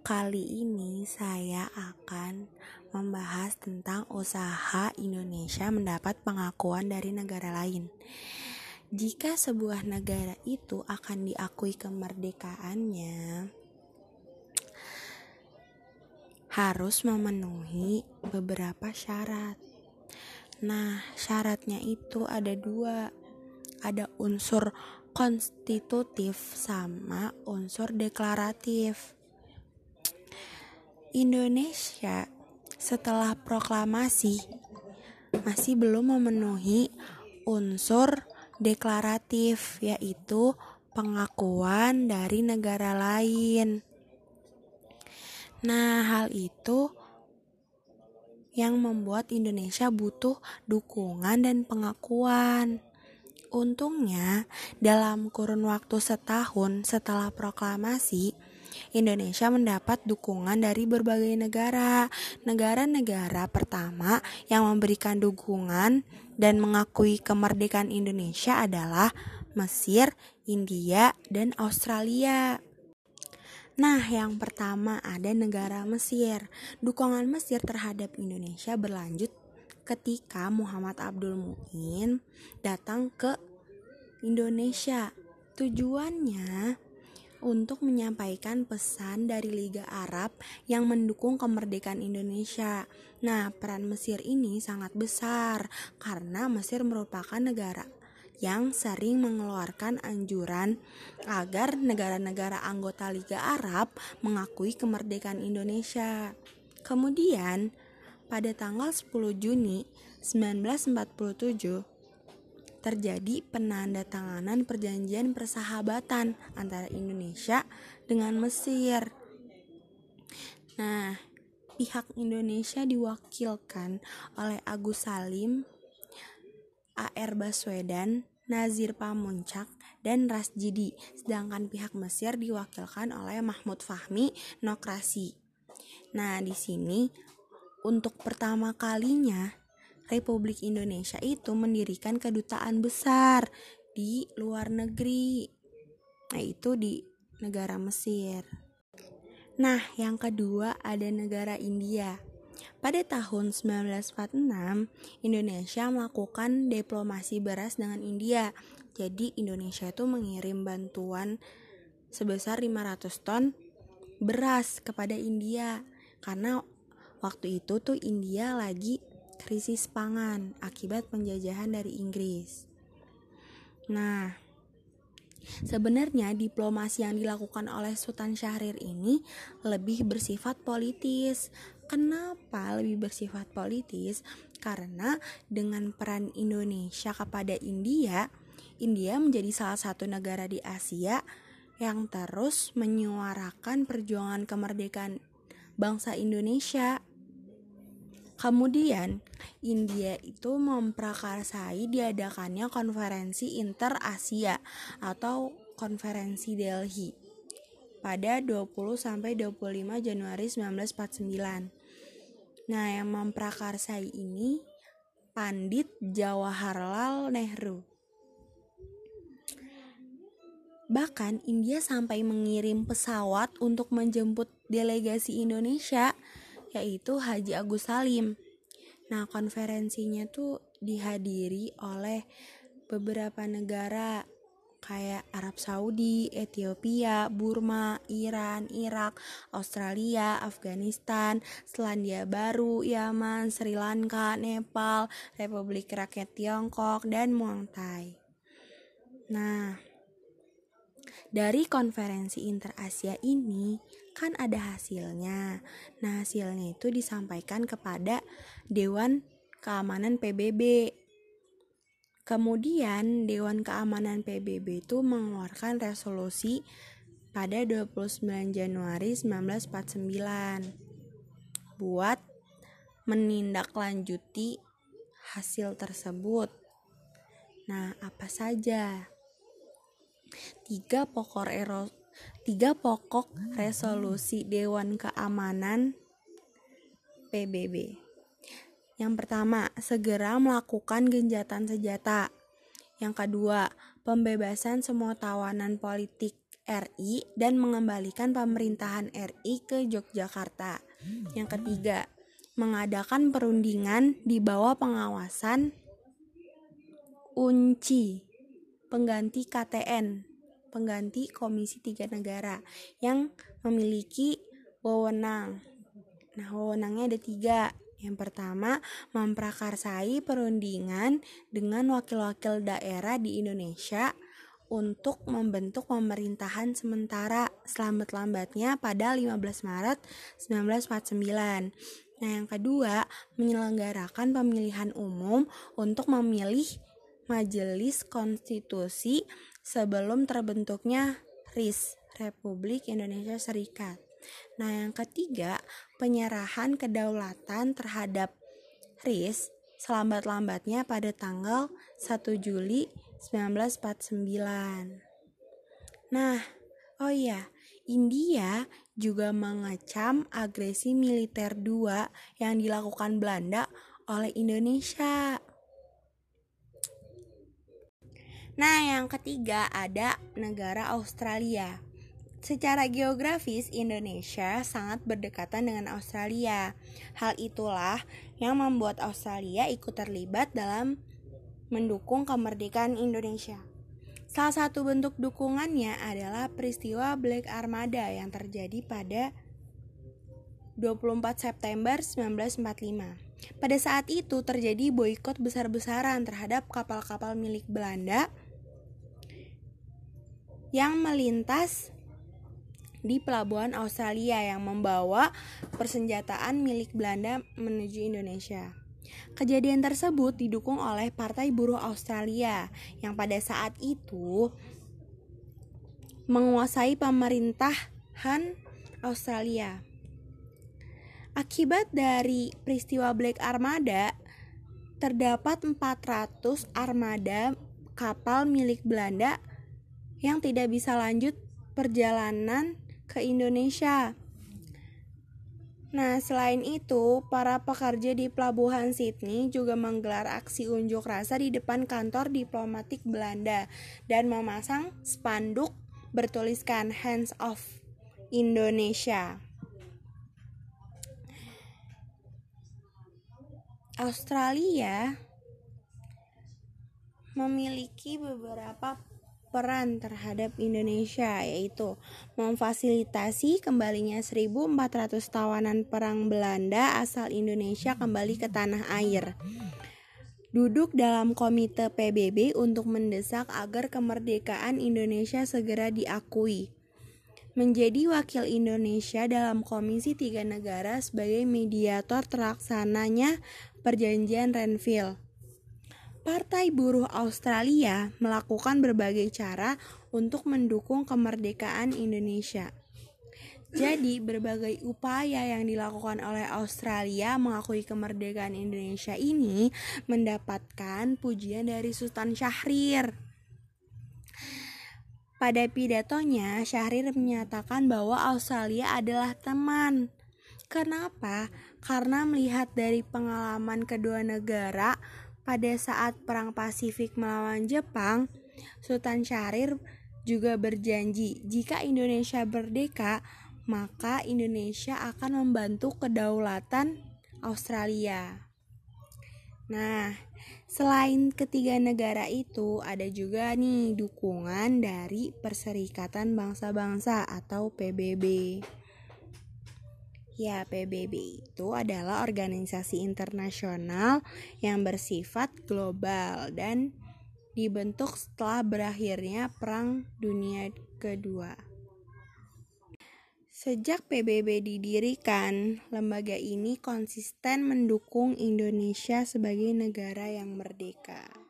Kali ini saya akan membahas tentang usaha Indonesia mendapat pengakuan dari negara lain. Jika sebuah negara itu akan diakui kemerdekaannya, harus memenuhi beberapa syarat. Nah, syaratnya itu ada dua, ada unsur konstitutif sama unsur deklaratif. Indonesia setelah proklamasi masih belum memenuhi unsur deklaratif yaitu pengakuan dari negara lain. Nah, hal itu yang membuat Indonesia butuh dukungan dan pengakuan. Untungnya, dalam kurun waktu setahun setelah proklamasi, Indonesia mendapat dukungan dari berbagai negara. Negara-negara pertama yang memberikan dukungan dan mengakui kemerdekaan Indonesia adalah Mesir, India, dan Australia. Nah, yang pertama ada negara Mesir. Dukungan Mesir terhadap Indonesia berlanjut ketika Muhammad Abdul Muin datang ke Indonesia. Tujuannya untuk menyampaikan pesan dari Liga Arab yang mendukung kemerdekaan Indonesia. Nah, peran Mesir ini sangat besar karena Mesir merupakan negara yang sering mengeluarkan anjuran agar negara-negara anggota Liga Arab mengakui kemerdekaan Indonesia. Kemudian, pada tanggal 10 Juni 1947 terjadi penandatanganan perjanjian persahabatan antara Indonesia dengan Mesir. Nah, pihak Indonesia diwakilkan oleh Agus Salim, AR Baswedan, Nazir Pamuncak, dan Rasjidi, sedangkan pihak Mesir diwakilkan oleh Mahmud Fahmi Nokrasi. Nah, di sini untuk pertama kalinya Republik Indonesia itu mendirikan kedutaan besar di luar negeri. Nah, itu di negara Mesir. Nah, yang kedua ada negara India. Pada tahun 1946, Indonesia melakukan diplomasi beras dengan India. Jadi Indonesia itu mengirim bantuan sebesar 500 ton beras kepada India karena Waktu itu tuh India lagi krisis pangan akibat penjajahan dari Inggris. Nah, sebenarnya diplomasi yang dilakukan oleh Sultan Syahrir ini lebih bersifat politis. Kenapa lebih bersifat politis? Karena dengan peran Indonesia kepada India, India menjadi salah satu negara di Asia yang terus menyuarakan perjuangan kemerdekaan bangsa Indonesia Kemudian, India itu memprakarsai diadakannya konferensi Inter Asia atau konferensi Delhi pada 20 sampai 25 Januari 1949. Nah, yang memprakarsai ini Pandit Jawaharlal Nehru. Bahkan India sampai mengirim pesawat untuk menjemput delegasi Indonesia yaitu Haji Agus Salim. Nah, konferensinya tuh dihadiri oleh beberapa negara kayak Arab Saudi, Ethiopia, Burma, Iran, Irak, Australia, Afghanistan, Selandia Baru, Yaman, Sri Lanka, Nepal, Republik Rakyat Tiongkok, dan Muang Thai. Nah, dari konferensi Interasia ini kan ada hasilnya. Nah, hasilnya itu disampaikan kepada Dewan Keamanan PBB. Kemudian Dewan Keamanan PBB itu mengeluarkan resolusi pada 29 Januari 1949 buat menindaklanjuti hasil tersebut. Nah, apa saja? Tiga pokok tiga pokok resolusi Dewan Keamanan PBB. Yang pertama, segera melakukan genjatan senjata. Yang kedua, pembebasan semua tawanan politik RI dan mengembalikan pemerintahan RI ke Yogyakarta. Yang ketiga, mengadakan perundingan di bawah pengawasan UNCI, pengganti KTN, pengganti Komisi Tiga Negara yang memiliki wewenang. Nah, wewenangnya ada tiga. Yang pertama, memprakarsai perundingan dengan wakil-wakil daerah di Indonesia untuk membentuk pemerintahan sementara selamat-lambatnya pada 15 Maret 1949. Nah, yang kedua, menyelenggarakan pemilihan umum untuk memilih Majelis Konstitusi sebelum terbentuknya RIS, Republik Indonesia Serikat. Nah, yang ketiga, penyerahan kedaulatan terhadap RIS selambat-lambatnya pada tanggal 1 Juli 1949. Nah, oh iya, India juga mengecam agresi militer dua yang dilakukan Belanda oleh Indonesia. Nah, yang ketiga ada negara Australia. Secara geografis, Indonesia sangat berdekatan dengan Australia. Hal itulah yang membuat Australia ikut terlibat dalam mendukung kemerdekaan Indonesia. Salah satu bentuk dukungannya adalah peristiwa Black Armada yang terjadi pada 24 September 1945. Pada saat itu terjadi boykot besar-besaran terhadap kapal-kapal milik Belanda yang melintas di pelabuhan Australia yang membawa persenjataan milik Belanda menuju Indonesia. Kejadian tersebut didukung oleh Partai Buruh Australia yang pada saat itu menguasai pemerintahan Australia. Akibat dari peristiwa Black Armada, terdapat 400 armada kapal milik Belanda yang tidak bisa lanjut perjalanan ke Indonesia. Nah, selain itu, para pekerja di pelabuhan Sydney juga menggelar aksi unjuk rasa di depan kantor diplomatik Belanda dan memasang spanduk bertuliskan Hands Off Indonesia. Australia memiliki beberapa peran terhadap Indonesia yaitu memfasilitasi kembalinya 1400 tawanan perang Belanda asal Indonesia kembali ke tanah air. Duduk dalam komite PBB untuk mendesak agar kemerdekaan Indonesia segera diakui. Menjadi wakil Indonesia dalam Komisi Tiga Negara sebagai mediator terlaksananya Perjanjian Renville Partai Buruh Australia melakukan berbagai cara untuk mendukung kemerdekaan Indonesia. Jadi, berbagai upaya yang dilakukan oleh Australia mengakui kemerdekaan Indonesia ini mendapatkan pujian dari Sultan Syahrir. Pada pidatonya, Syahrir menyatakan bahwa Australia adalah teman. Kenapa? Karena melihat dari pengalaman kedua negara, pada saat Perang Pasifik melawan Jepang, Sultan Syahrir juga berjanji jika Indonesia merdeka, maka Indonesia akan membantu kedaulatan Australia. Nah, selain ketiga negara itu, ada juga nih dukungan dari Perserikatan Bangsa-Bangsa atau PBB. Ya, PBB itu adalah organisasi internasional yang bersifat global dan dibentuk setelah berakhirnya Perang Dunia Kedua. Sejak PBB didirikan, lembaga ini konsisten mendukung Indonesia sebagai negara yang merdeka.